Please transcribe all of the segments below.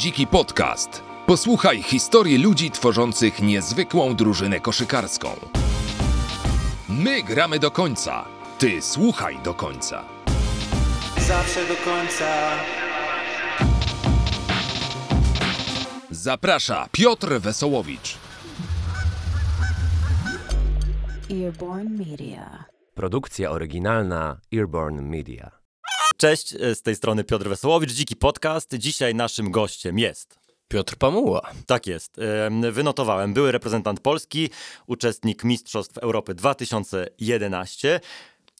Dziki Podcast. Posłuchaj historii ludzi tworzących niezwykłą drużynę koszykarską. My gramy do końca. Ty słuchaj do końca. Zawsze do końca. Zaprasza Piotr Wesołowicz. Earborn Media. Produkcja oryginalna Earborn Media. Cześć, e, z tej strony Piotr Wesołowicz, Dziki Podcast. Dzisiaj naszym gościem jest. Piotr Pamuła. Tak jest, em, wynotowałem. Były reprezentant Polski, uczestnik Mistrzostw Europy 2011,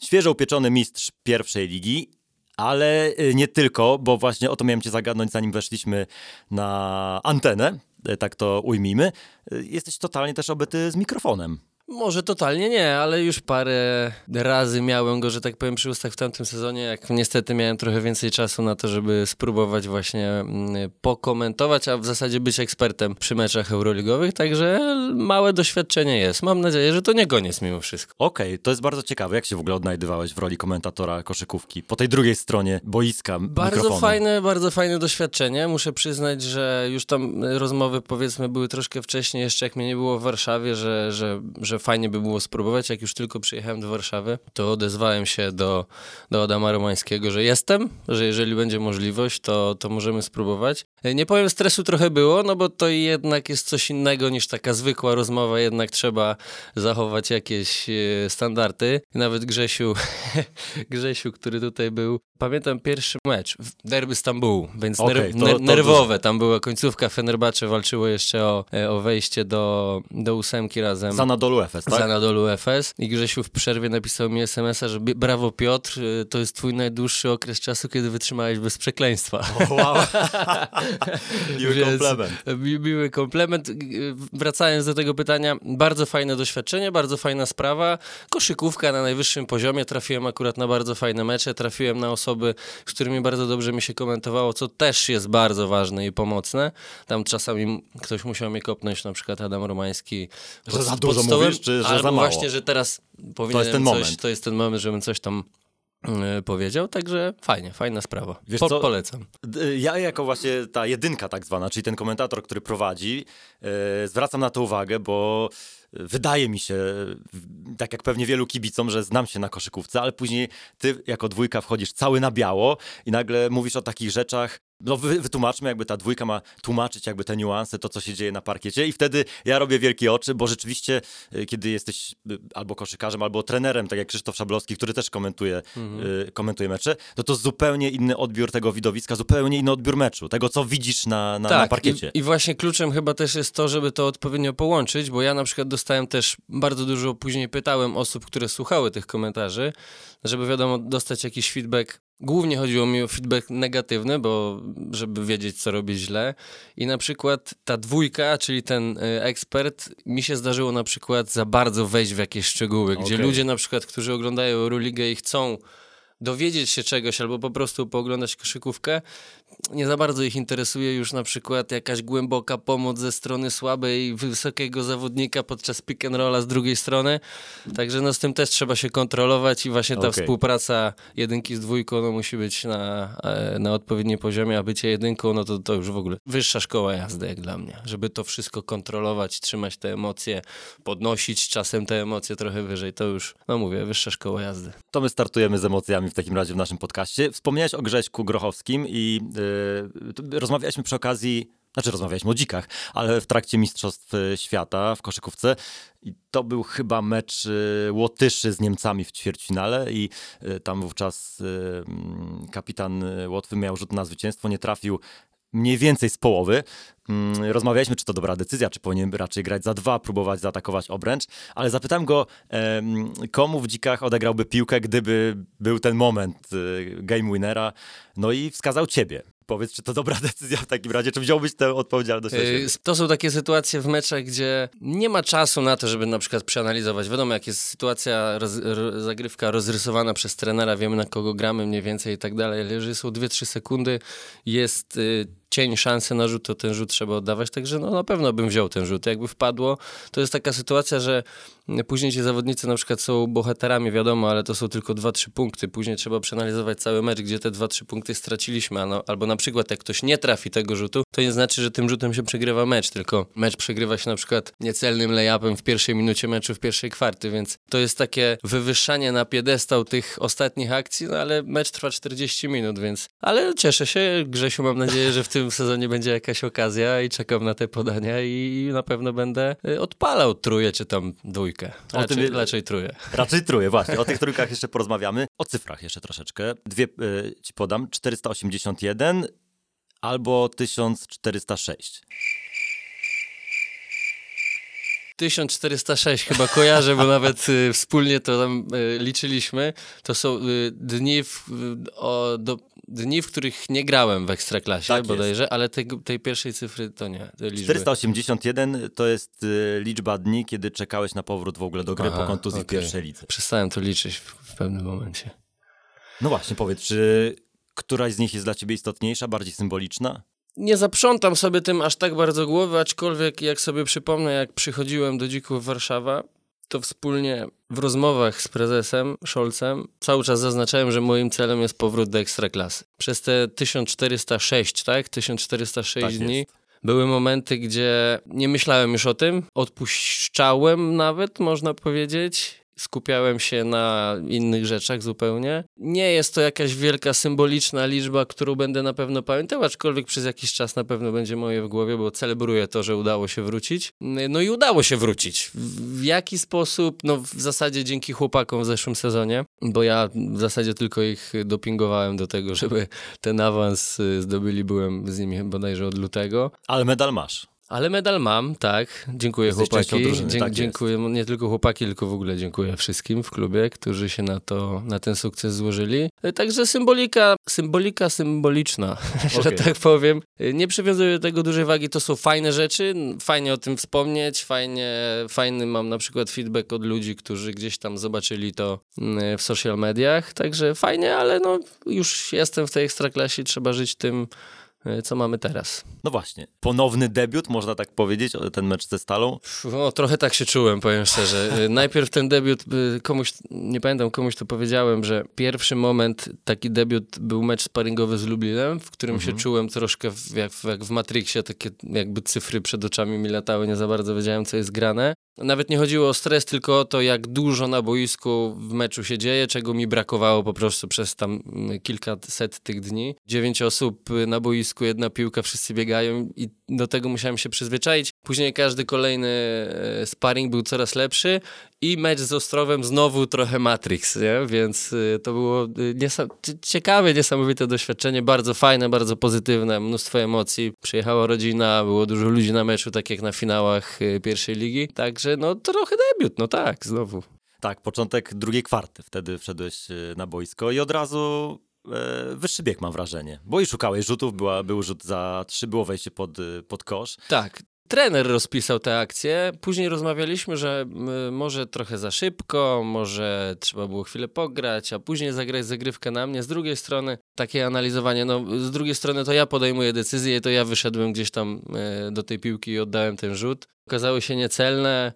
świeżo upieczony mistrz pierwszej ligi, ale e, nie tylko, bo właśnie o to miałem cię zagadnąć, zanim weszliśmy na antenę, e, tak to ujmijmy. Jesteś totalnie też obyty z mikrofonem. Może totalnie nie, ale już parę razy miałem go, że tak powiem, przy ustach w tamtym sezonie, jak niestety miałem trochę więcej czasu na to, żeby spróbować właśnie mm, pokomentować, a w zasadzie być ekspertem przy meczach euroligowych, także małe doświadczenie jest. Mam nadzieję, że to nie koniec mimo wszystko. Okej, to jest bardzo ciekawe. Jak się w ogóle odnajdywałeś w roli komentatora koszykówki po tej drugiej stronie boiska Bardzo mikrofonu? fajne, bardzo fajne doświadczenie. Muszę przyznać, że już tam rozmowy powiedzmy były troszkę wcześniej, jeszcze jak mnie nie było w Warszawie, że, że, że fajnie by było spróbować. Jak już tylko przyjechałem do Warszawy, to odezwałem się do, do Adama Romańskiego, że jestem, że jeżeli będzie możliwość, to, to możemy spróbować. Nie powiem, stresu trochę było, no bo to jednak jest coś innego niż taka zwykła rozmowa, jednak trzeba zachować jakieś e, standardy. Nawet Grzesiu, Grzesiu, który tutaj był, pamiętam pierwszy mecz, derby Stambułu, więc Okej, ner- to- to nerwowe. Tam była końcówka, Fenerbahce walczyło jeszcze o, e, o wejście do, do ósemki razem. Za Nadolu Efes, tak? Za Anadolu FS i Grzesiu w przerwie napisał mi SMS-a, że brawo Piotr, y, to jest twój najdłuższy okres czasu, kiedy wytrzymałeś bez przekleństwa. Wow. Miły komplement. Mi, miły komplement. Y, Wracając do tego pytania, bardzo fajne doświadczenie, bardzo fajna sprawa. Koszykówka na najwyższym poziomie. Trafiłem akurat na bardzo fajne mecze, trafiłem na osoby, z którymi bardzo dobrze mi się komentowało, co też jest bardzo ważne i pomocne. Tam czasami ktoś musiał mnie kopnąć, na przykład Adam Romański. Że za dużo stołem, mówisz, czy że albo za mało? właśnie, że teraz powinienem ten coś, moment. to jest ten moment, żebym coś tam powiedział, także fajnie, fajna sprawa. Wiesz Po, co? Polecam. D- Ja jako właśnie ta jedynka tak zwana, czyli ten komentator, który prowadzi, e, zwracam na to uwagę, bo wydaje mi się, tak jak pewnie wielu kibicom, że znam się na koszykówce, ale później ty jako dwójka wchodzisz cały na biało i nagle mówisz o takich rzeczach, no wy, wytłumaczmy, jakby ta dwójka ma tłumaczyć jakby te niuanse, to co się dzieje na parkiecie i wtedy ja robię wielkie oczy, bo rzeczywiście y, kiedy jesteś y, albo koszykarzem, albo trenerem, tak jak Krzysztof Szablowski, który też komentuje, y, komentuje mecze, to to zupełnie inny odbiór tego widowiska, zupełnie inny odbiór meczu, tego co widzisz na, na, na parkiecie. Tak, I, I właśnie kluczem chyba też jest to, żeby to odpowiednio połączyć, bo ja na przykład dostałem też bardzo dużo, później pytałem osób, które słuchały tych komentarzy, żeby wiadomo, dostać jakiś feedback. Głównie chodziło mi o feedback negatywny, bo żeby wiedzieć, co robić źle. I na przykład ta dwójka, czyli ten y, ekspert, mi się zdarzyło na przykład za bardzo wejść w jakieś szczegóły, gdzie ludzie na przykład, którzy oglądają Euroligę i chcą dowiedzieć się czegoś albo po prostu pooglądać koszykówkę, nie za bardzo ich interesuje już na przykład jakaś głęboka pomoc ze strony słabej, wysokiego zawodnika podczas pick and rolla z drugiej strony. Także no z tym też trzeba się kontrolować i właśnie ta Okej. współpraca jedynki z dwójką no, musi być na, e, na odpowiednim poziomie, a bycie jedynką no to, to już w ogóle wyższa szkoła jazdy jak dla mnie. Żeby to wszystko kontrolować, trzymać te emocje, podnosić czasem te emocje trochę wyżej, to już, no mówię, wyższa szkoła jazdy. To my startujemy z emocjami w takim razie w naszym podcaście. Wspomniałeś o Grześku Grochowskim i yy, rozmawialiśmy przy okazji, znaczy rozmawialiśmy o dzikach, ale w trakcie Mistrzostw y, Świata w koszykówce i to był chyba mecz y, Łotyszy z Niemcami w ćwierćfinale i tam wówczas kapitan Łotwy miał rzut na zwycięstwo, nie trafił mniej więcej z połowy. Mm, Rozmawialiśmy, czy to dobra decyzja, czy powinien raczej grać za dwa, próbować zaatakować obręcz, ale zapytałem go, komu w dzikach odegrałby piłkę, gdyby był ten moment y, game winnera, no i wskazał ciebie. Powiedz, czy to dobra decyzja w takim razie, czy wziąłbyś tę odpowiedzialność To są takie sytuacje w meczach, gdzie nie ma czasu na to, żeby na przykład przeanalizować. Wiadomo, jak jest sytuacja, roz, ro, zagrywka rozrysowana przez trenera, wiemy na kogo gramy mniej więcej i tak dalej, ale jeżeli są 2-3 sekundy, jest y, cień szansy na rzut, to ten rzut trzeba oddawać, także no na pewno bym wziął ten rzut. Jakby wpadło, to jest taka sytuacja, że później ci zawodnicy na przykład są bohaterami, wiadomo, ale to są tylko 2-3 punkty. Później trzeba przeanalizować cały mecz, gdzie te 2-3 punkty straciliśmy, no, albo na przykład jak ktoś nie trafi tego rzutu, to nie znaczy, że tym rzutem się przegrywa mecz, tylko mecz przegrywa się na przykład niecelnym layupem w pierwszej minucie meczu, w pierwszej kwarty, więc to jest takie wywyższanie na piedestał tych ostatnich akcji, no ale mecz trwa 40 minut, więc ale cieszę się, Grzesiu, mam nadzieję, że w tym sezonie będzie jakaś okazja i czekam na te podania i na pewno będę y, odpalał truje czy tam dwójkę. Raczej, tym- raczej truje. Raczej truje, właśnie. O tych trójkach jeszcze porozmawiamy. O cyfrach jeszcze troszeczkę. Dwie y, ci podam. 481 albo 1406. 1406 chyba kojarzę, bo nawet y, wspólnie to tam y, liczyliśmy. To są y, dni, w, y, o, do, dni, w których nie grałem w Ekstraklasie Tak jest. bodajże, ale tej, tej pierwszej cyfry to nie, te liczby. 481 to jest y, liczba dni, kiedy czekałeś na powrót w ogóle do gry Aha, po kontuzji w pierwszej lidze. Przestałem to liczyć w, w pewnym momencie. No właśnie, powiedz, czy któraś z nich jest dla ciebie istotniejsza, bardziej symboliczna? Nie zaprzątam sobie tym aż tak bardzo głowy, aczkolwiek jak sobie przypomnę, jak przychodziłem do Dzików Warszawa, to wspólnie w rozmowach z prezesem Scholzem cały czas zaznaczałem, że moim celem jest powrót do Ekstraklasy. Przez te 1406, tak? 1406 Tak dni jest. były momenty, gdzie nie myślałem już o tym, odpuszczałem nawet, można powiedzieć. Skupiałem się na innych rzeczach zupełnie. Nie jest to jakaś wielka symboliczna liczba, którą będę na pewno pamiętał, aczkolwiek przez jakiś czas na pewno będzie moje w głowie, bo celebruję to, że udało się wrócić. No i udało się wrócić. W jaki sposób? No w zasadzie dzięki chłopakom w zeszłym sezonie, bo ja w zasadzie tylko ich dopingowałem do tego, żeby ten awans y, zdobyli. Byłem z nimi bodajże od lutego. Ale medal masz. Ale medal mam, tak. Dziękuję Jesteś chłopaki. drużyny, tak jest. dziękuję nie tylko chłopaki, tylko w ogóle dziękuję wszystkim w klubie, którzy się na to, na ten sukces złożyli. E, Także symbolika, symbolika symboliczna, że Okej. tak powiem. E, Nie przywiązuję do tego dużej wagi, to są fajne rzeczy, fajnie o tym wspomnieć, fajnie, fajny mam na przykład feedback od ludzi, którzy gdzieś tam zobaczyli to mm, w social mediach, także fajnie, ale no już jestem w tej ekstraklasie, trzeba żyć tym, e, co mamy teraz. No właśnie, ponowny debiut, można tak powiedzieć, ten mecz ze Stalą. O, trochę tak się czułem, powiem szczerze. Y, Najpierw ten debiut, y, komuś, nie pamiętam, komuś to powiedziałem, że pierwszy moment, taki debiut był mecz sparingowy z Lublinem, w którym się czułem troszkę w, jak, w- jak w Matrixie, takie jakby cyfry przed oczami mi latały, nie za bardzo wiedziałem, co jest grane. Nawet nie chodziło o stres, tylko o to, jak dużo na boisku w meczu się dzieje, czego mi brakowało po prostu przez tam mm, kilkaset tych dni. Dziewięć osób na boisku, jedna piłka, wszyscy biegają i do tego musiałem się przyzwyczaić. Później każdy kolejny e, sparring był coraz lepszy i mecz z Ostrowem znowu trochę Matrix, nie? więc y, to było y, niesa- cie- ciekawe, niesamowite doświadczenie, bardzo fajne, bardzo pozytywne, mnóstwo emocji. Przyjechała rodzina, było dużo ludzi na meczu, tak jak na finałach pierwszej ligi, także no trochę debiut, no tak, znowu. Tak, początek drugiej kwarty, wtedy wszedłeś y, na boisko i od razu e, wyższy bieg mam wrażenie. Bo i szukałeś rzutów, była, był rzut za trzy, było wejście pod, y, pod kosz. Tak. Trener rozpisał te akcje. Później rozmawialiśmy, że może trochę za szybko, może trzeba było chwilę pograć, a później zagrać zagrywkę na mnie. Z drugiej strony takie analizowanie, no z drugiej strony to ja podejmuję decyzję, to ja wyszedłem gdzieś tam y, do tej piłki i oddałem ten rzut. Okazały się niecelne,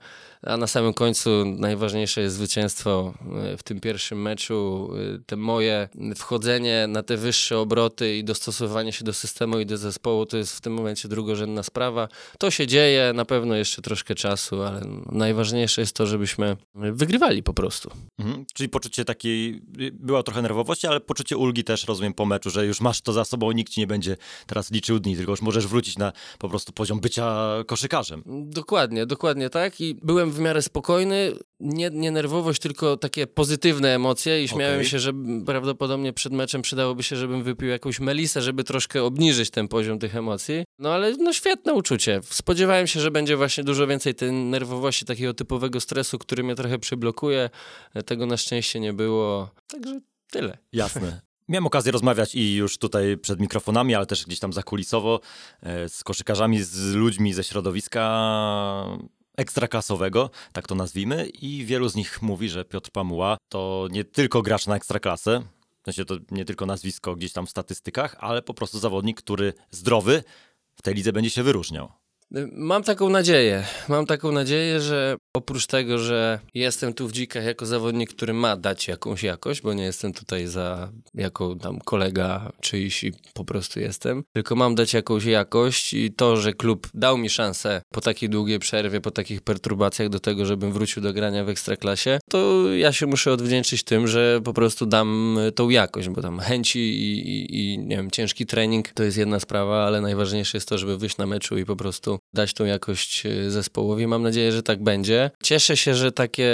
a na samym końcu najważniejsze jest zwycięstwo y, w tym pierwszym meczu. Y, Te moje wchodzenie na te wyższe obroty i dostosowanie się do systemu i do zespołu to jest w tym momencie drugorzędna sprawa. To się dzieje, na pewno jeszcze troszkę czasu, ale najważniejsze jest to, żebyśmy wygrywali po prostu. Mhm. Czyli poczucie takiej, y, była trochę nerwowości, ale poczucie ulgi też rozumiem po meczu, że już masz to za sobą, nikt ci nie będzie teraz liczył dni, tylko już możesz wrócić na po prostu poziom bycia koszykarzem. Dokładnie, dokładnie tak. I byłem w miarę spokojny. Nie, nie nerwowość, tylko takie pozytywne emocje i śmiałem Okej. się, że prawdopodobnie przed meczem przydałoby się, żebym wypił jakąś melisę, żeby troszkę obniżyć ten poziom tych emocji. No ale no świetne uczucie. Spodziewałem się, że będzie właśnie dużo więcej tej nerwowości, takiego typowego stresu, który mnie trochę przyblokuje. Tego na szczęście nie było. Także tyle. Jasne. Miałem okazję rozmawiać i już tutaj przed mikrofonami, ale też gdzieś tam zakulisowo e, z koszykarzami, z ludźmi ze środowiska ekstraklasowego, tak to nazwijmy, i wielu z nich mówi, że Piotr Pamuła to nie tylko gracz na ekstraklasę, W sensie to nie tylko nazwisko gdzieś tam w statystykach, ale po prostu zawodnik, który zdrowy w tej lidze będzie się wyróżniał. Mam taką nadzieję. Mam taką nadzieję, że oprócz tego, że jestem tu w dzikach jako zawodnik, który ma dać jakąś jakość, bo nie jestem tutaj za jako tam kolega czyjś i po prostu jestem, tylko mam dać jakąś jakość i to, że klub dał mi szansę po takiej długiej przerwie, po takich perturbacjach do tego, żebym wrócił do grania w ekstraklasie, to ja się muszę odwdzięczyć tym, że po prostu dam tą jakość, bo tam chęci i, i, i nie wiem, ciężki trening to jest jedna sprawa, ale najważniejsze jest to, żeby wyjść na meczu i po prostu dać tą jakość y, zespołowi. Mam nadzieję, że tak będzie. Cieszę się, że takie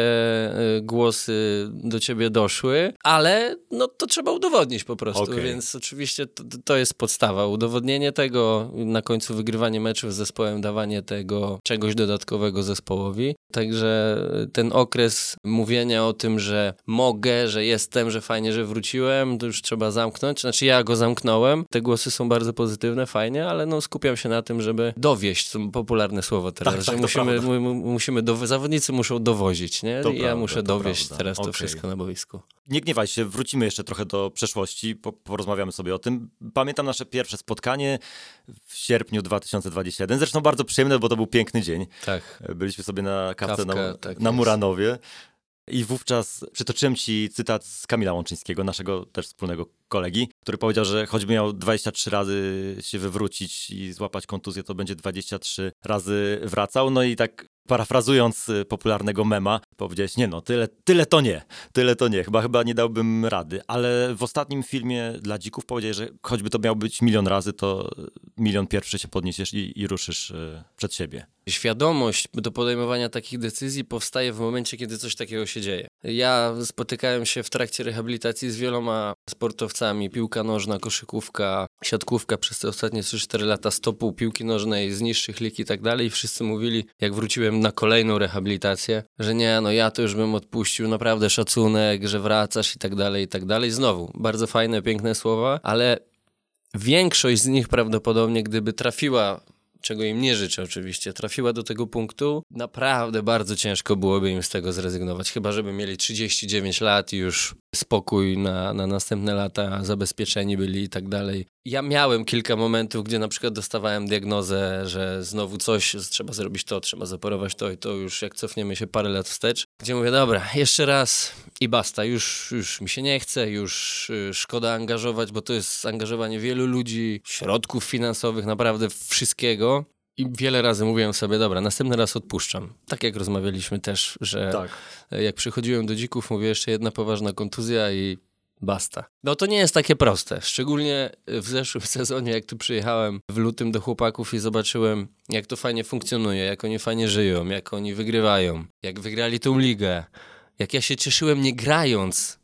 y, głosy do ciebie doszły, ale no to trzeba udowodnić po prostu, Okej. więc oczywiście to, to jest podstawa. Udowodnienie tego, na końcu wygrywanie meczów z zespołem, dawanie tego czegoś dodatkowego zespołowi. Także ten okres mówienia o tym, że mogę, że jestem, że fajnie, że wróciłem, to już trzeba zamknąć. Znaczy ja go zamknąłem. Te głosy są bardzo pozytywne, fajnie, ale no skupiam się na tym, żeby dowieść. To popularne słowo teraz, Tak, że tak, to musimy, prawda. mu- mu- musimy dow- zawodnicy muszą dowozić, nie? To I ja prawda, muszę to dowieść prawda. teraz to Okej. wszystko na boisku. Nie gniewaj się, wrócimy jeszcze trochę do przeszłości, po, porozmawiamy sobie o tym. Pamiętam nasze pierwsze spotkanie w sierpniu 2021, zresztą bardzo przyjemne, bo to był piękny dzień. Tak. Byliśmy sobie na kawce Kawka, na, tak na jest. I wówczas przytoczyłem ci cytat z Kamila Łączyńskiego, naszego też wspólnego kolegi, który powiedział, że choćby miał 23 razy się wywrócić i złapać kontuzję, to będzie 23 razy wracał. No i tak parafrazując popularnego mema, powiedziałeś, nie no, tyle, tyle to nie, tyle to nie, chyba, chyba nie dałbym rady. Ale w ostatnim filmie dla dzików powiedziałeś, że choćby to miał być milion razy, to milion pierwszy się podniesiesz i, i ruszysz y, przed siebie. Świadomość do podejmowania takich decyzji powstaje w momencie, kiedy coś takiego się dzieje. Ja spotykałem się w trakcie rehabilitacji z wieloma sportowcami, piłka nożna, koszykówka, siatkówka przez te ostatnie 3-4 lata stopu piłki nożnej z niższych lig i tak dalej. Wszyscy mówili, jak wróciłem na kolejną rehabilitację, że nie, no ja to już bym odpuścił, naprawdę szacunek, że wracasz i tak dalej, i tak dalej. Znowu, bardzo fajne, piękne słowa, ale większość z nich prawdopodobnie, gdyby trafiła, czego im nie życzę oczywiście, trafiła do tego punktu, naprawdę bardzo ciężko byłoby im z tego zrezygnować. Chyba, żeby mieli 39 lat i już spokój na, na następne lata, zabezpieczeni byli i tak dalej. Ja miałem kilka momentów, gdzie na przykład dostawałem diagnozę, że znowu coś, trzeba zrobić to, trzeba zaporować to i to już jak cofniemy się parę lat wstecz, gdzie mówię, dobra, jeszcze raz i basta, już, już mi się nie chce, już y, szkoda angażować, bo to jest angażowanie wielu ludzi, środków finansowych, naprawdę wszystkiego. I wiele razy mówiłem sobie, dobra, następny raz odpuszczam. Tak jak rozmawialiśmy też, że Tak. jak przychodziłem do dzików, mówię jeszcze jedna poważna kontuzja i basta. No to nie jest takie proste. Szczególnie w zeszłym sezonie, jak tu przyjechałem w lutym do chłopaków i zobaczyłem, jak to fajnie funkcjonuje, jak oni fajnie żyją, jak oni wygrywają, jak wygrali tą ligę, jak ja się cieszyłem nie grając.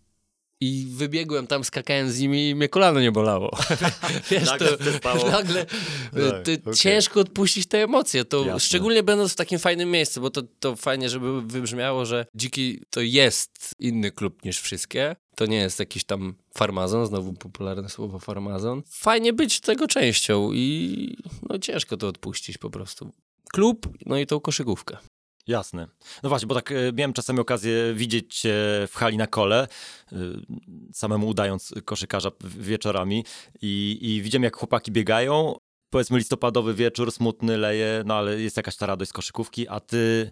I wybiegłem tam, skakałem z nimi i mnie kolano nie bolało. Wiesz, Nagle to, nagle Tak, ty, okej. ciężko odpuścić te emocje. To Jasne. szczególnie będąc w takim fajnym miejscu, bo to, to fajnie, żeby wybrzmiało, że Dziki to jest inny klub niż wszystkie. To nie jest jakiś tam farmazon, znowu popularne słowo farmazon. Fajnie być tego częścią i no ciężko to odpuścić po prostu. Klub, no i tą koszykówkę. Jasne. No właśnie, bo tak e, miałem czasami okazję widzieć cię w hali na kole, e, samemu udając koszykarza wieczorami i, i widziałem jak chłopaki biegają, powiedzmy listopadowy wieczór, smutny, leje, no ale jest jakaś ta radość z koszykówki, a ty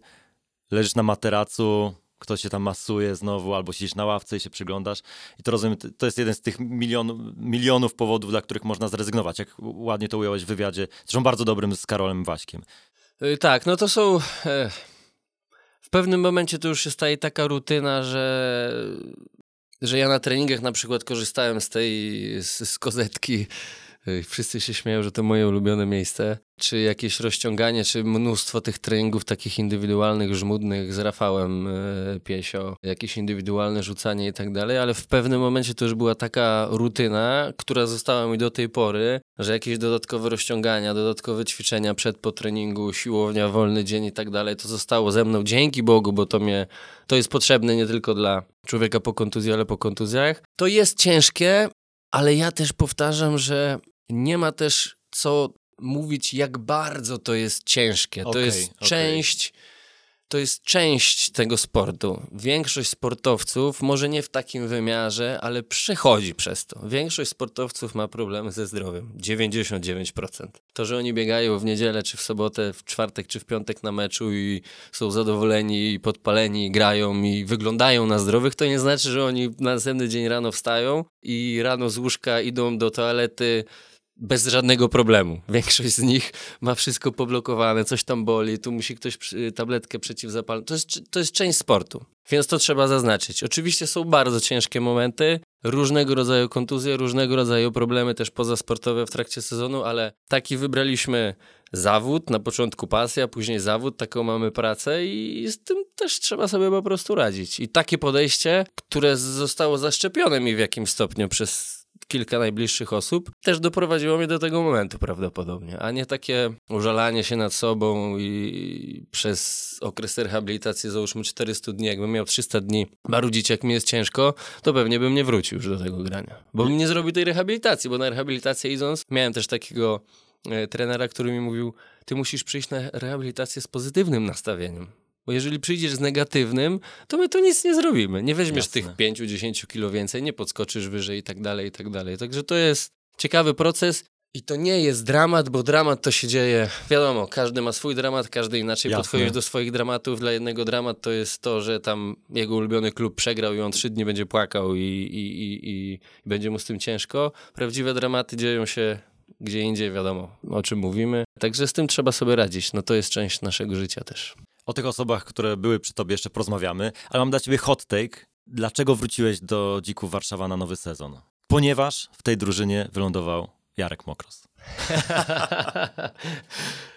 leżysz na materacu, ktoś się tam masuje znowu, albo siedzisz na ławce i się przyglądasz. I to rozumiem, to- jest jeden z tych milion, milionów powodów, dla których można zrezygnować, jak ładnie to ująłeś w wywiadzie, zresztą bardzo dobrym z Karolem Waśkiem. Y, Tak, no to są. E, pewnym momencie to już się staje taka rutyna, że, że ja na treningach na przykład korzystałem z tej z, z kozetki. Y, Wszyscy się śmieją, że to moje ulubione miejsce. Czy jakieś rozciąganie, czy mnóstwo tych treningów takich indywidualnych, żmudnych z Rafałem e, Piesio, jakieś indywidualne rzucanie i tak dalej, ale w pewnym momencie to już była taka rutyna, która została mi do tej pory, że jakieś dodatkowe rozciągania, dodatkowe ćwiczenia przed po treningu, siłownia, wolny dzień i tak dalej, to zostało ze mną dzięki Bogu, bo to mnie, to jest potrzebne nie tylko dla człowieka po kontuzji, ale po kontuzjach. To jest ciężkie, ale ja też powtarzam, że nie ma też co mówić, jak bardzo to jest ciężkie. To Okej, jest okej. część to jest część tego sportu. Większość sportowców, może nie w takim wymiarze, ale przechodzi przez to. Większość sportowców ma problemy ze zdrowiem. 99%. To, że oni biegają w niedzielę, czy w sobotę, w czwartek, czy w piątek na meczu i są zadowoleni i podpaleni, i grają i wyglądają na zdrowych, to nie znaczy, że oni na następny dzień rano wstają i rano z łóżka idą do toalety bez żadnego problemu. Większość z nich ma wszystko poblokowane, coś tam boli, tu musi ktoś tabletkę przeciwzapalną. To jest, to jest część sportu, więc to trzeba zaznaczyć. Oczywiście są bardzo ciężkie momenty, różnego rodzaju kontuzje, różnego rodzaju problemy też pozasportowe w trakcie sezonu, ale taki wybraliśmy zawód, na początku pasja, później zawód, taką mamy pracę i z tym też trzeba sobie po prostu radzić. I takie podejście, które zostało zaszczepione mi w jakimś stopniu przez kilka najbliższych osób, też doprowadziło mnie do tego momentu prawdopodobnie, a nie takie użalanie się nad sobą i przez okres rehabilitacji załóżmy 400 dni, jakbym miał 300 dni marudzić jak mi jest ciężko, to pewnie bym nie wrócił już do tego grania, bo bym nie zrobił tej rehabilitacji, bo na rehabilitację idąc miałem też takiego e, trenera, który mi mówił, ty musisz przyjść na rehabilitację z pozytywnym nastawieniem. Bo jeżeli przyjdziesz z negatywnym, to my tu nic nie zrobimy. Nie weźmiesz Jasne. tych 5-10 kilo więcej, nie podskoczysz wyżej i tak dalej, i tak dalej. Także to jest ciekawy proces i to nie jest dramat, bo dramat to się dzieje, wiadomo, każdy ma swój dramat, każdy inaczej Jasne. do swoich dramatów. Dla jednego dramat to jest to, że tam jego ulubiony klub przegrał i on trzy dni będzie płakał i, i, i, i będzie mu z tym ciężko. Prawdziwe dramaty dzieją się gdzie indziej, wiadomo, o czym mówimy. Także z tym trzeba sobie radzić. No to jest część naszego życia też. O tych osobach, które były przy tobie jeszcze porozmawiamy, ale mam dla ciebie hot take. Dlaczego wróciłeś do Dzików Warszawa na nowy sezon? Ponieważ w tej drużynie wylądował Jarek Mokros.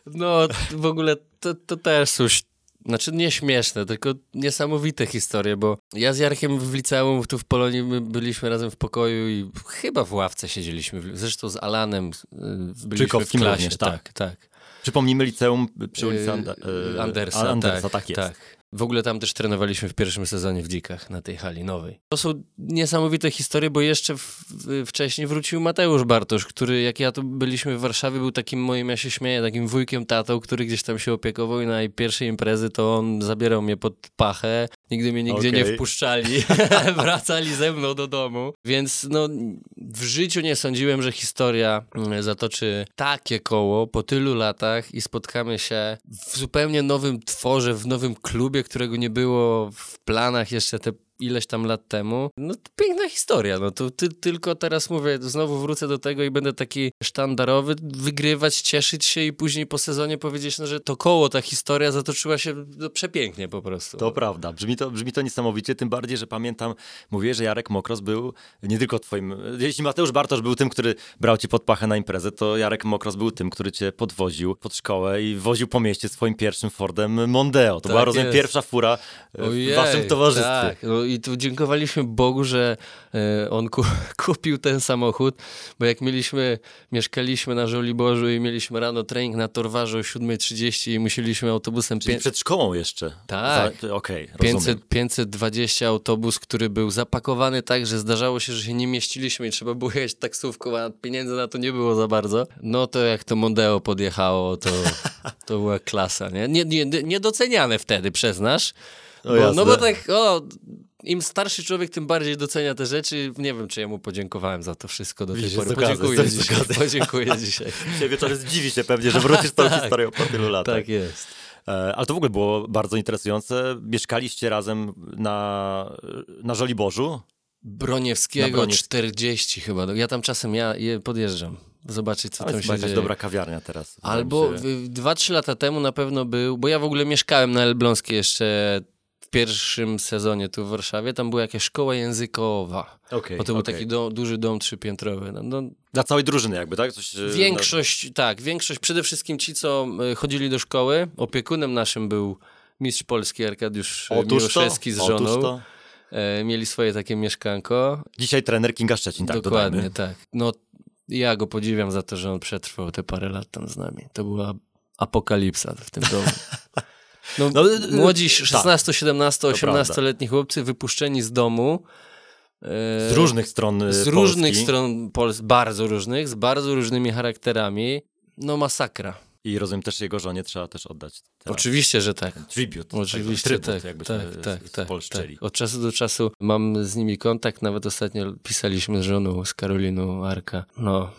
No, w ogóle to, to też coś, znaczy nie śmieszne, tylko niesamowite historie, bo ja z Jarkiem w liceum, tu w Polonii, my byliśmy razem w pokoju i chyba w ławce siedzieliśmy, zresztą z Alanem y, byliśmy w Czykowskim klasie. również, tak. tak, tak. Przypomnijmy liceum przy ulicy Yy, Anda, yy, Andersa, Andersa, tak, tak, jest. W ogóle tam też trenowaliśmy w pierwszym sezonie w Dzikach, na tej hali nowej. To są niesamowite historie, bo jeszcze w, wcześniej wrócił Mateusz Bartosz, który jak ja tu byliśmy w Warszawie, był takim moim, ja się śmieję, takim wujkiem tatą, który gdzieś tam się opiekował i na pierwszej imprezy to on zabierał mnie pod pachę, nigdy mnie nigdzie nie Okej. wpuszczali, wracali ze mną do domu, więc no w życiu nie sądziłem, że historia mm, zatoczy takie koło po tylu latach i spotkamy się w zupełnie nowym tworze, w nowym klubie, którego nie było w planach jeszcze te ileś tam lat temu. No to piękna historia, no to ty, tylko teraz mówię, znowu wrócę do tego i będę taki sztandarowy, wygrywać, cieszyć się i później po sezonie powiedzieć, no, że to koło, ta historia zatoczyła się no, przepięknie po prostu. To prawda, brzmi to, brzmi to niesamowicie, tym bardziej, że pamiętam, mówię, że Jarek Mokros był nie tylko twoim, jeśli Mateusz Bartosz był tym, który brał cię pod pachę na imprezę, to Jarek Mokros był tym, który cię podwoził pod szkołę i woził po mieście swoim pierwszym Fordem Mondeo. To Tak była, rozumiem, jest. pierwsza fura e, w Ojej, waszym towarzystwie. Tak, no i tu dziękowaliśmy Bogu, że e, on ku, kupił ten samochód, bo jak mieliśmy, mieszkaliśmy na Żoliborzu i mieliśmy rano trening na Torwarze o 7.30 i musieliśmy autobusem Czyli pię- przed szkołą jeszcze. Tak. Okej, rozumiem. 500, 520 autobus, który był zapakowany tak, że zdarzało się, że się nie mieściliśmy i trzeba było jechać taksówką, a pieniędzy na to nie było za bardzo. No to jak to Mondeo podjechało, to, to była klasa, nie? Nie, nie? Niedoceniane wtedy, przyznasz. O, Bo, jasne. no bo tak, o, im starszy człowiek, tym bardziej docenia te rzeczy. Nie wiem, czy ja mu podziękowałem za to wszystko do tej Widzisz, pory. Podziękuję dzisiaj. Podziękuję dzisiaj. Dzisiaj wieczorem zdziwi się pewnie, że wrócisz tą Tak. historią po tylu latach. Tak jest. E, Ale to w ogóle było bardzo interesujące. Mieszkaliście razem na, na Żoliborzu. Broniewskiego Broniew- 40 chyba. Ja tam czasem ja je podjeżdżam. Zobaczyć, co To tam się dzieje. dobra kawiarnia teraz. Albo się. w- dwa, trzy lata temu na pewno był, bo ja w ogóle mieszkałem na Elbląskiej jeszcze pierwszym sezonie tu w Warszawie. Tam była jakaś szkoła językowa. Okej, Bo to był okej. taki dom, duży dom trzypiętrowy. No, no, Dla całej drużyny jakby, tak? Coś, e, Większość, tak, większość, przede wszystkim ci, co y, chodzili do szkoły. Opiekunem naszym był mistrz Polski Arkadiusz e, Otóż to, Miłoszewski z otóż żoną. to. E, mieli swoje takie mieszkanko. Dzisiaj trener Kinga Szczecin, tak Dokładnie, dodajmy. tak. No, ja go podziwiam za to, że on przetrwał te parę lat tam z nami. To była apokalipsa w tym domu. No, No, młodzi tak. 16, 17, To prawda. 18-letni chłopcy wypuszczeni z domu. e, Z różnych stron e, z Polski. różnych stron Polski, bardzo różnych, z bardzo różnymi charakterami. No masakra. I rozumiem też jego żonie trzeba też oddać teraz Oczywiście, że tak. tribut. Oczywiście, trybut, tak, tak, tak, tak, spolszczeli. tak. Od czasu do czasu mam z nimi kontakt, nawet ostatnio pisaliśmy z żoną, z Karoliną Arka. No,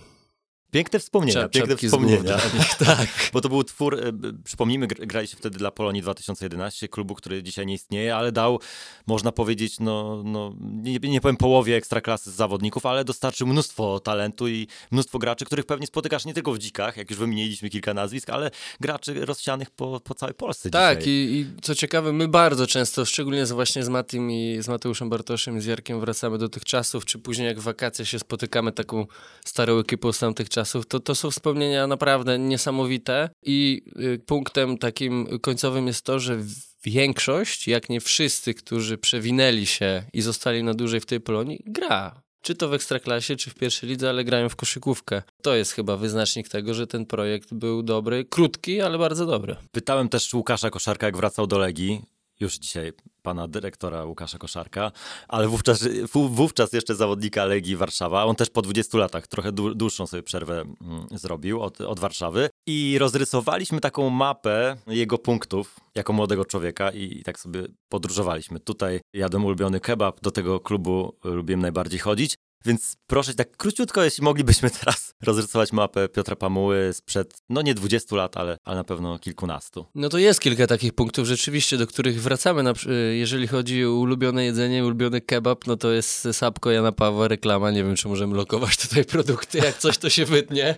Piękne wspomnienia, czap- piękne z wspomnienia. nich, tak. Bo to był twór, e, przypomnijmy, gr- graliście wtedy dla Polonii 2011, klubu, który dzisiaj nie istnieje, ale dał, można powiedzieć, no, no nie, nie powiem połowie ekstraklasy zawodników, ale dostarczył mnóstwo talentu i mnóstwo graczy, których pewnie spotykasz nie tylko w dzikach, jak już wymieniliśmy kilka nazwisk, ale graczy rozsianych po, po całej Polsce Tak, i, i co ciekawe, my bardzo często, szczególnie z, właśnie z Matim i z Mateuszem Bartoszem i z Jarkiem wracamy do tych czasów, czy później jak w wakacje się spotykamy taką starą ekipą z tamtych czasów, to, to są wspomnienia naprawdę niesamowite i y, punktem takim końcowym jest to, że większość, jak nie wszyscy, którzy przewinęli się i zostali na dłużej w tej Polonii, gra. Czy to w Ekstraklasie, czy w pierwszej lidze, ale grają w koszykówkę. To jest chyba wyznacznik tego, że ten projekt był dobry, krótki, ale bardzo dobry. Pytałem też Łukasza Koszarka, jak wracał do Legii, już dzisiaj pana dyrektora Łukasza Koszarka, ale wówczas, wó- wówczas jeszcze zawodnika Legii Warszawa. On też po 20 latach trochę dłu- dłuższą sobie przerwę mm, zrobił od, od Warszawy i rozrysowaliśmy taką mapę jego punktów jako młodego człowieka i, i tak sobie podróżowaliśmy. Tutaj jadłem ulubiony kebab, do tego klubu lubiłem najbardziej chodzić. Więc proszę tak króciutko, jeśli moglibyśmy teraz rozrysować mapę Piotra Pamuły sprzed, no nie 20 lat, ale, ale na pewno kilkunastu. No to jest kilka takich punktów rzeczywiście, do których wracamy. Na, jeżeli chodzi o ulubione jedzenie, ulubiony kebab, no to jest Sapko Jana Pawła, reklama. Nie wiem, czy możemy lokować tutaj produkty, jak coś to się wytnie.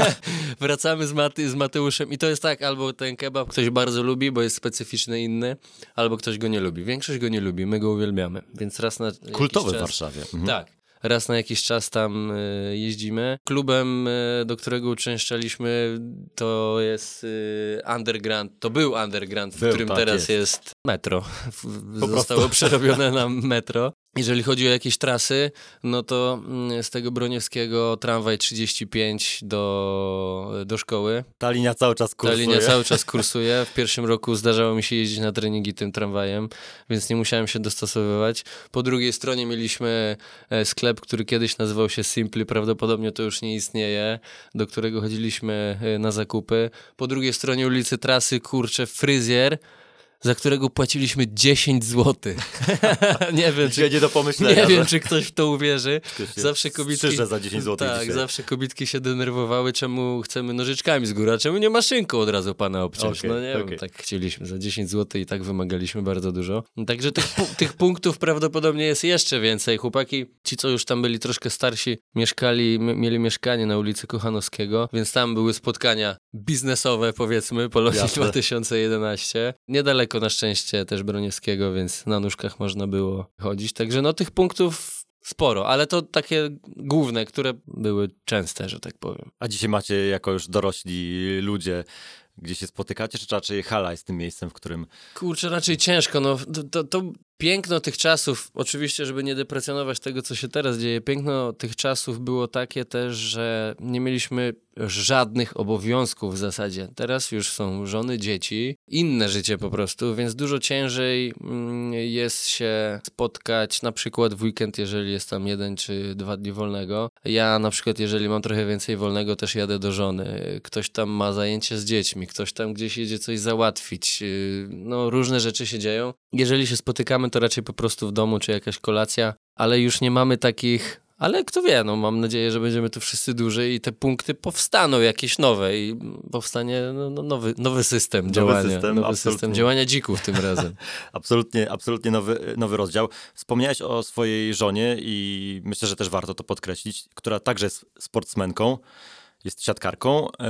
wracamy z, Maty, z Mateuszem i to jest tak, albo ten kebab ktoś bardzo lubi, bo jest specyficzny, inny, albo ktoś go nie lubi. Większość go nie lubi, my go uwielbiamy. Więc raz na Kultowy w Warszawie. Mhm. Tak. Raz na jakiś czas tam y, jeździmy. Klubem, y, do którego uczęszczaliśmy, to jest y, Underground. To był Underground, w Był, którym tak teraz jest. jest. Metro. Zostało przerobione na metro. Jeżeli chodzi o jakieś trasy, no to mm, z tego Broniewskiego tramwaj 35 do, do szkoły. Ta linia cały czas Ta kursuje. linia cały czas kursuje. W pierwszym roku zdarzało mi się jeździć na treningi tym tramwajem, więc nie musiałem się dostosowywać. Po drugiej stronie mieliśmy e, sklep, który kiedyś nazywał się Simply, prawdopodobnie to już nie istnieje, do którego chodziliśmy e, na zakupy. Po drugiej stronie ulicy Trasy, kurczę, fryzjer, za którego płaciliśmy 10 zł. nie wiem, czy do pomyślenia. nie wiem, że czy ktoś w to uwierzy. Zawsze kobitki... za 10 zł Tak, dzisiaj. zawsze kobitki się denerwowały, czemu chcemy nożyczkami z góry, a czemu nie maszynką od razu pana obciąć. Okej, no nie okej. wiem, tak chcieliśmy za 10 zł i tak wymagaliśmy bardzo dużo. Także tych, tych punktów prawdopodobnie jest jeszcze więcej. Chłopaki, ci co już tam byli troszkę starsi, mieszkali, mieli mieszkanie na ulicy Kochanowskiego, więc tam były spotkania biznesowe powiedzmy, Polonii Jasne. 2011. Niedaleko na szczęście też Broniewskiego, więc na nóżkach można było chodzić. Także no tych punktów sporo, ale to takie główne, które były częste, że tak powiem. A dzisiaj macie jako już dorośli ludzie, gdzie się spotykacie, czy raczej hala jest tym miejscem, w którym Kurczę, raczej ciężko. No, to, to piękno tych czasów, oczywiście, żeby nie deprecjonować tego, co się teraz dzieje, piękno tych czasów było takie też, że nie mieliśmy żadnych obowiązków w zasadzie. Teraz już są żony, dzieci, inne życie po prostu, więc dużo ciężej mm, jest się spotkać na przykład w weekend, jeżeli jest tam jeden czy dwa dni wolnego. Ja na przykład, jeżeli mam trochę więcej wolnego, też jadę do żony. Ktoś tam ma zajęcie z dziećmi, ktoś tam gdzieś jedzie coś załatwić. Yy, No, różne rzeczy się dzieją. Jeżeli się spotykamy, to raczej po prostu w domu, czy jakaś kolacja, ale już nie mamy takich. Ale kto wie, no mam nadzieję, że będziemy tu wszyscy dłużej i te punkty powstaną jakieś nowe i powstanie no, no, nowy, nowy system Nowy działania. system, nowy absolutnie. system działania dzików tym razem. absolutnie, absolutnie nowy, nowy rozdział. Wspomniałeś o swojej żonie i myślę, że też warto to podkreślić, która także jest sportsmenką, jest siatkarką yy,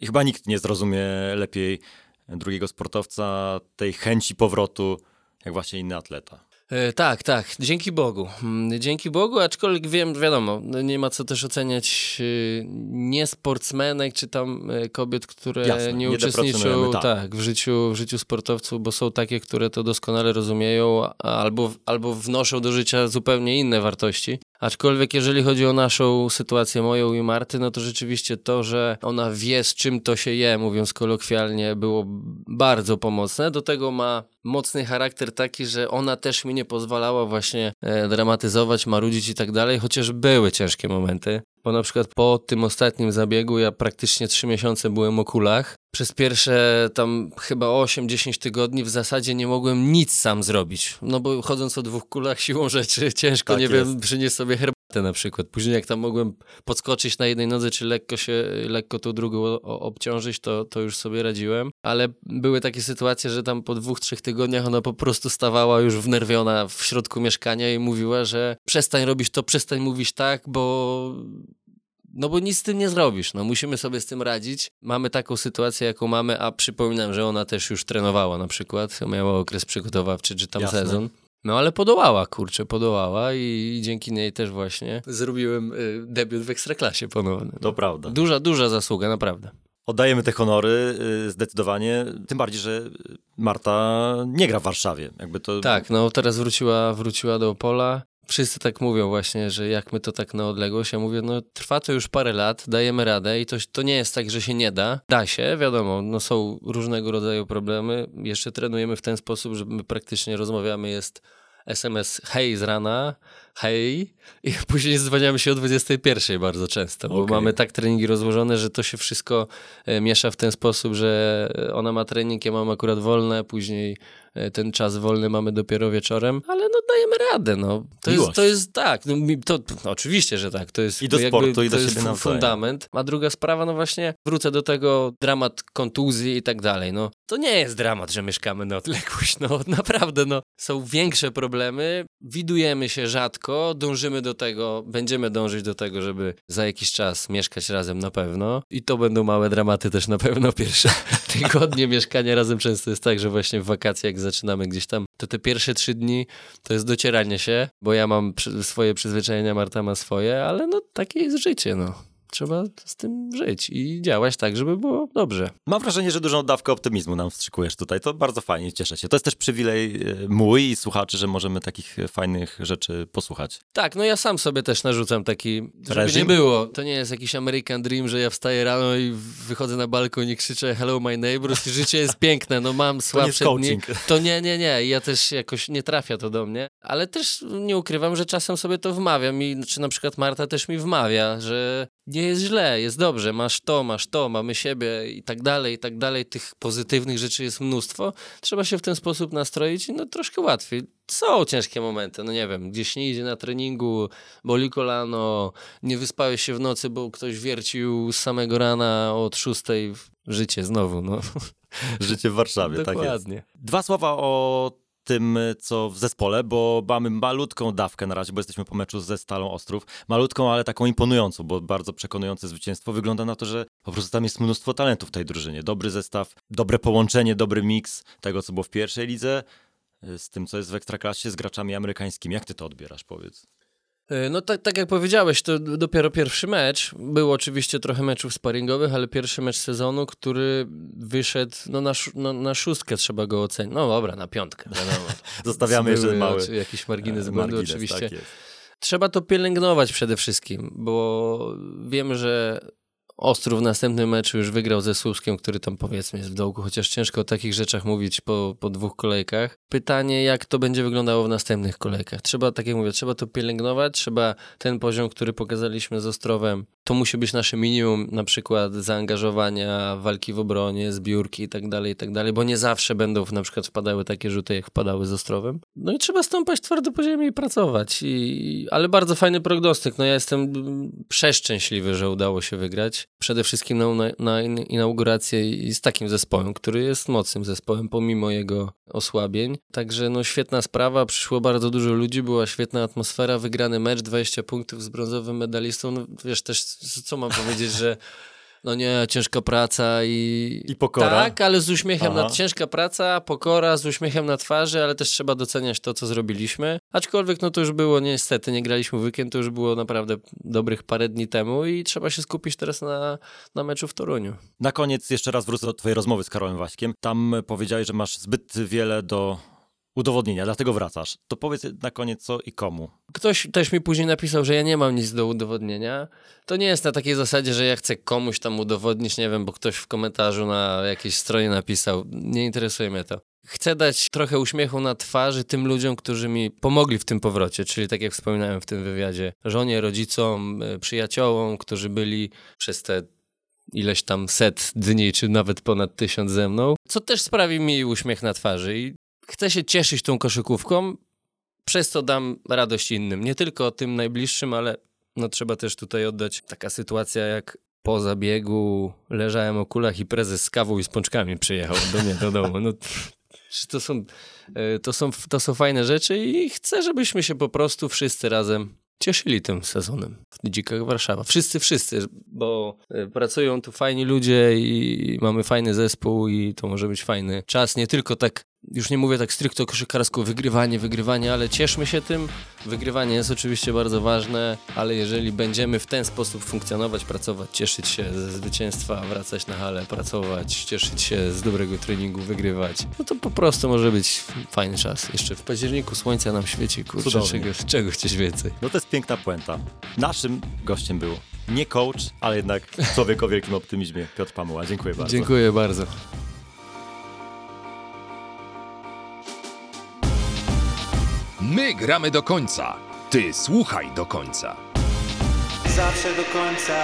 i chyba nikt nie zrozumie lepiej drugiego sportowca tej chęci powrotu, jak właśnie inny atleta. E, tak, tak, dzięki Bogu. Mm, Dzięki Bogu, aczkolwiek wiem, wiadomo, no nie ma co też oceniać e, nie sportsmenek, czy tam e, kobiet, które Jasne, nie nie uczestniczą tak. tak, w, życiu, w życiu sportowców, bo są takie, które to doskonale rozumieją albo, albo wnoszą do życia zupełnie inne wartości. Aczkolwiek jeżeli chodzi o naszą sytuację, moją i Marty, no to rzeczywiście to, że ona wie z czym to się je, mówiąc kolokwialnie, było bardzo pomocne. Do tego ma mocny charakter taki, że ona też mi nie pozwalała właśnie e, dramatyzować, marudzić i tak dalej, chociaż były ciężkie momenty. bo na przykład po tym ostatnim zabiegu ja praktycznie trzy miesiące byłem o kulach. Przez pierwsze tam chyba 8-10 tygodni w zasadzie nie mogłem nic sam zrobić. No bo chodząc o dwóch kulach siłą rzeczy ciężko, Tak nie jest. wiem, przynieść sobie herbatę na przykład. Później jak tam mogłem podskoczyć na jednej nodze, czy lekko się, lekko tą drugą obciążyć, to, to już sobie radziłem. Ale były takie sytuacje, że tam po dwóch, trzech tygodniach ona po prostu stawała już wnerwiona w środku mieszkania i mówiła, że przestań robić to, przestań mówić tak, bo no bo nic z tym nie zrobisz, no musimy sobie z tym radzić. Mamy taką sytuację, jaką mamy, a przypominam, że ona też już trenowała na przykład, miała okres przygotowawczy czy tam Jasne. sezon. No ale podołała, kurczę, podołała i, dzięki niej też właśnie zrobiłem y, debiut w Ekstraklasie ponowny. To prawda. Duża, duża zasługa, naprawdę. Oddajemy te honory y, zdecydowanie, tym bardziej, że Marta nie gra w Warszawie. Jakby to... Tak, no teraz wróciła, wróciła do Opola. Wszyscy tak mówią właśnie, że jak my to tak na odległość. Ja mówię, no trwa to już parę lat, dajemy radę i to, to nie jest tak, że się nie da. Da się, wiadomo, no są różnego rodzaju problemy. Jeszcze trenujemy w ten sposób, że my praktycznie rozmawiamy, jest SMS hej z rana, hej i później dzwoniamy się o 21 bardzo często, bo Okej. mamy tak treningi rozłożone, że to się wszystko e, miesza w ten sposób, że ona ma trening, ja mam akurat wolne, później ten czas wolny mamy dopiero wieczorem, ale no dajemy radę, no. To jest, to jest tak, no, to, no, oczywiście, że tak, to jest I do jakby, sportu, i do jest siebie nawzajem. fundament. A druga sprawa, no właśnie, wrócę do tego, dramat kontuzji i tak dalej, no. To nie jest dramat, że mieszkamy na odległość, no naprawdę, no. Są większe problemy, widujemy się rzadko, dążymy do tego, będziemy dążyć do tego, żeby za jakiś czas mieszkać razem na pewno i to będą małe dramaty też na pewno pierwsze tygodnie mieszkania razem często jest tak, że właśnie w wakacje jak zaczynamy gdzieś tam, to te pierwsze trzy dni to jest docieranie się, bo ja mam przy, swoje przyzwyczajenia, Marta ma swoje, ale no takie jest życie, no. Trzeba z tym żyć i działać tak, żeby było dobrze. Mam wrażenie, że dużą dawkę optymizmu nam wstrzykujesz tutaj. To bardzo fajnie, cieszę się. To jest też przywilej e, mój i słuchaczy, że możemy takich fajnych rzeczy posłuchać. Tak, no ja sam sobie też narzucam taki, żeby Reżim? nie było. To nie jest jakiś American Dream, że ja wstaję rano i wychodzę na balkon i krzyczę hello my neighbors i życie jest piękne, no mam słabsze dni. coaching. To nie, nie, nie. Ja też jakoś nie trafia to do mnie, ale też nie ukrywam, że czasem sobie to wmawiam i czy na przykład Marta też mi wmawia, że nie jest źle, jest dobrze, masz to, masz to, mamy siebie i tak dalej, i tak dalej. Tych pozytywnych rzeczy jest mnóstwo. Trzeba się w ten sposób nastroić i no troszkę łatwiej. Są ciężkie momenty, no nie wiem, gdzieś nie idzie na treningu, boli kolano, nie wyspałeś się w nocy, bo ktoś wiercił z samego rana od szóstej w życie znowu, no. Życie w Warszawie, tak jest. Dokładnie. Dwa słowa o tym, co w zespole, bo mamy malutką dawkę na razie, bo jesteśmy po meczu ze Stalą Ostrów. Malutką, ale taką imponującą, bo bardzo przekonujące zwycięstwo. Wygląda na to, że po prostu tam jest mnóstwo talentów w tej drużynie. Dobry zestaw, dobre połączenie, dobry miks tego, co było w pierwszej lidze y, z tym, co jest w Ekstraklasie, z graczami amerykańskimi. Jak ty to odbierasz, powiedz? E, No tak, tak jak powiedziałeś, to dopiero pierwszy mecz. Było oczywiście trochę meczów sparingowych, ale pierwszy mecz sezonu, który wyszedł no, na, sz- no, na szóstkę trzeba go ocenić. No dobra, na piątkę, wiadomo. Zostawiamy jeszcze mały jakiś margines e, błędu margines, oczywiście. Tak. Trzeba to pielęgnować przede wszystkim, bo wiem, że Ostrów w następnym meczu już wygrał ze Słupskiem, który tam powiedzmy jest w dołku, chociaż ciężko o takich rzeczach mówić po, po dwóch kolejkach. Pytanie, jak to będzie wyglądało w następnych kolejkach. Trzeba, tak jak mówię, trzeba to pielęgnować, trzeba ten poziom, który pokazaliśmy z Ostrowem, to musi być nasze minimum, na przykład zaangażowania, walki w obronie, zbiórki i tak dalej, i tak dalej, bo nie zawsze będą na przykład wpadały takie rzuty, jak wpadały z Ostrowem. No i trzeba stąpać twardo po ziemi i pracować. I, ale bardzo fajny prognostyk. No ja jestem mm, przeszczęśliwy, że udało się wygrać. Przede wszystkim na, na, na in- inaugurację i z takim zespołem, który jest mocnym zespołem, pomimo jego osłabień. Także no świetna sprawa, przyszło bardzo dużo ludzi, była świetna atmosfera, wygrany mecz, 20 punktów z brązowym medalistą. No wiesz też, co mam powiedzieć, że no nie, ciężka praca i... I pokora. Tak, ale z uśmiechem Aha. na ciężka praca, pokora, z uśmiechem na twarzy, ale też trzeba doceniać to, co zrobiliśmy. Aczkolwiek no to już było niestety, nie graliśmy w weekend, to już było naprawdę dobrych parę dni temu i trzeba się skupić teraz na, na meczu w Toruniu. Na koniec jeszcze raz wrócę do twojej rozmowy z Karolem Waśkiem. Tam powiedziałeś, że masz zbyt wiele do udowodnienia, dlatego wracasz. To powiedz na koniec co i komu. Ktoś też mi później napisał, że ja nie mam nic do udowodnienia. To nie jest na takiej zasadzie, że ja chcę komuś tam udowodnić, nie wiem, bo ktoś w komentarzu na jakiejś stronie napisał. Nie interesuje mnie to. Chcę dać trochę uśmiechu na twarzy tym ludziom, którzy mi pomogli w tym powrocie, czyli tak jak wspominałem w tym wywiadzie, żonie, rodzicom, y, przyjaciołom, którzy byli przez te ileś tam set dni, czy nawet ponad tysiąc ze mną, co też sprawi mi uśmiech na twarzy i chcę się cieszyć tą koszykówką, przez to dam radość innym, nie tylko tym najbliższym, ale no trzeba też tutaj oddać taka sytuacja jak po zabiegu leżałem o kulach i prezes z kawą i z pączkami przyjechał do mnie do domu. No, to, są, e, to, są, to są fajne rzeczy i chcę, żebyśmy się po prostu wszyscy razem cieszyli tym sezonem w Dzikach Warszawa. Wszyscy, wszyscy, bo e, pracują tu fajni ludzie i mamy fajny zespół i to może być fajny czas. Nie tylko tak, już nie mówię tak stricte koszykarsko, wygrywanie, wygrywanie, ale cieszmy się tym. Wygrywanie jest oczywiście bardzo ważne, ale jeżeli będziemy w ten sposób funkcjonować, pracować, cieszyć się ze zwycięstwa, wracać na halę, pracować, cieszyć się z dobrego treningu, wygrywać, no to po prostu może być fajny czas. Jeszcze w październiku słońca nam świeci, kurczę, czego, czego chcieć więcej. No to jest piękna puenta. Naszym gościem był nie coach, ale jednak człowiek o wielkim optymizmie, Piotr Pamuła. Dziękuję bardzo. Dziękuję bardzo. My gramy do końca. Ty słuchaj do końca. Zawsze do końca.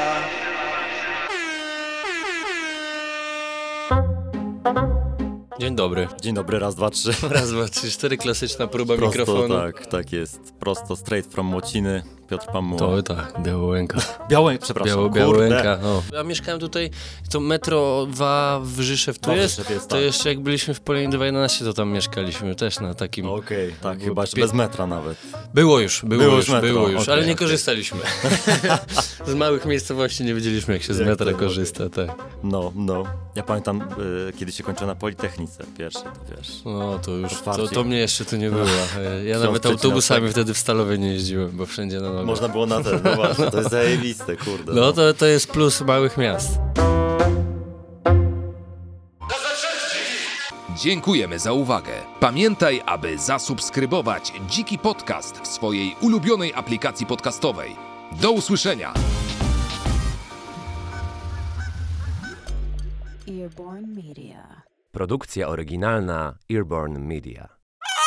Dzień dobry. Dzień dobry, raz, dwa, trzy. Raz, dwa, trzy, cztery, klasyczna próba Prosto, mikrofonu. tak, tak jest. Prosto, straight from Młociny, Piotr Pamuła. To tak, Białołęka. Białe, przepraszam, Biało. Białołęka. O. Ja mieszkałem tutaj, to metro 2 w Rzeszew tu No, w jest. Rzeszew jest, to tak. jeszcze jak byliśmy w Polenie 211, to tam mieszkaliśmy też na takim... Okej, tak, Było chyba pie- bez metra nawet. Było już, było, Było już, metro, było już, okej, ale nie okej. korzystaliśmy. z małych miejscowości nie wiedzieliśmy, jak się z Jak metra to korzysta, tak. No, no. Ja pamiętam, y, kiedy się kończyła na Politechnice pierwszy, to wiesz. No to już, to, to mnie jeszcze tu nie było. Ja nawet autobusami tak. wtedy w Stalowie nie jeździłem, bo wszędzie na nogach. Można było na ten, no właśnie, to jest zajebiste, kurde. No to, to jest plus małych miast. Dziękujemy za uwagę. Pamiętaj, aby zasubskrybować Dziki Podcast w swojej ulubionej aplikacji podcastowej. Do usłyszenia! Earborn Media. Produkcja oryginalna Earborn Media.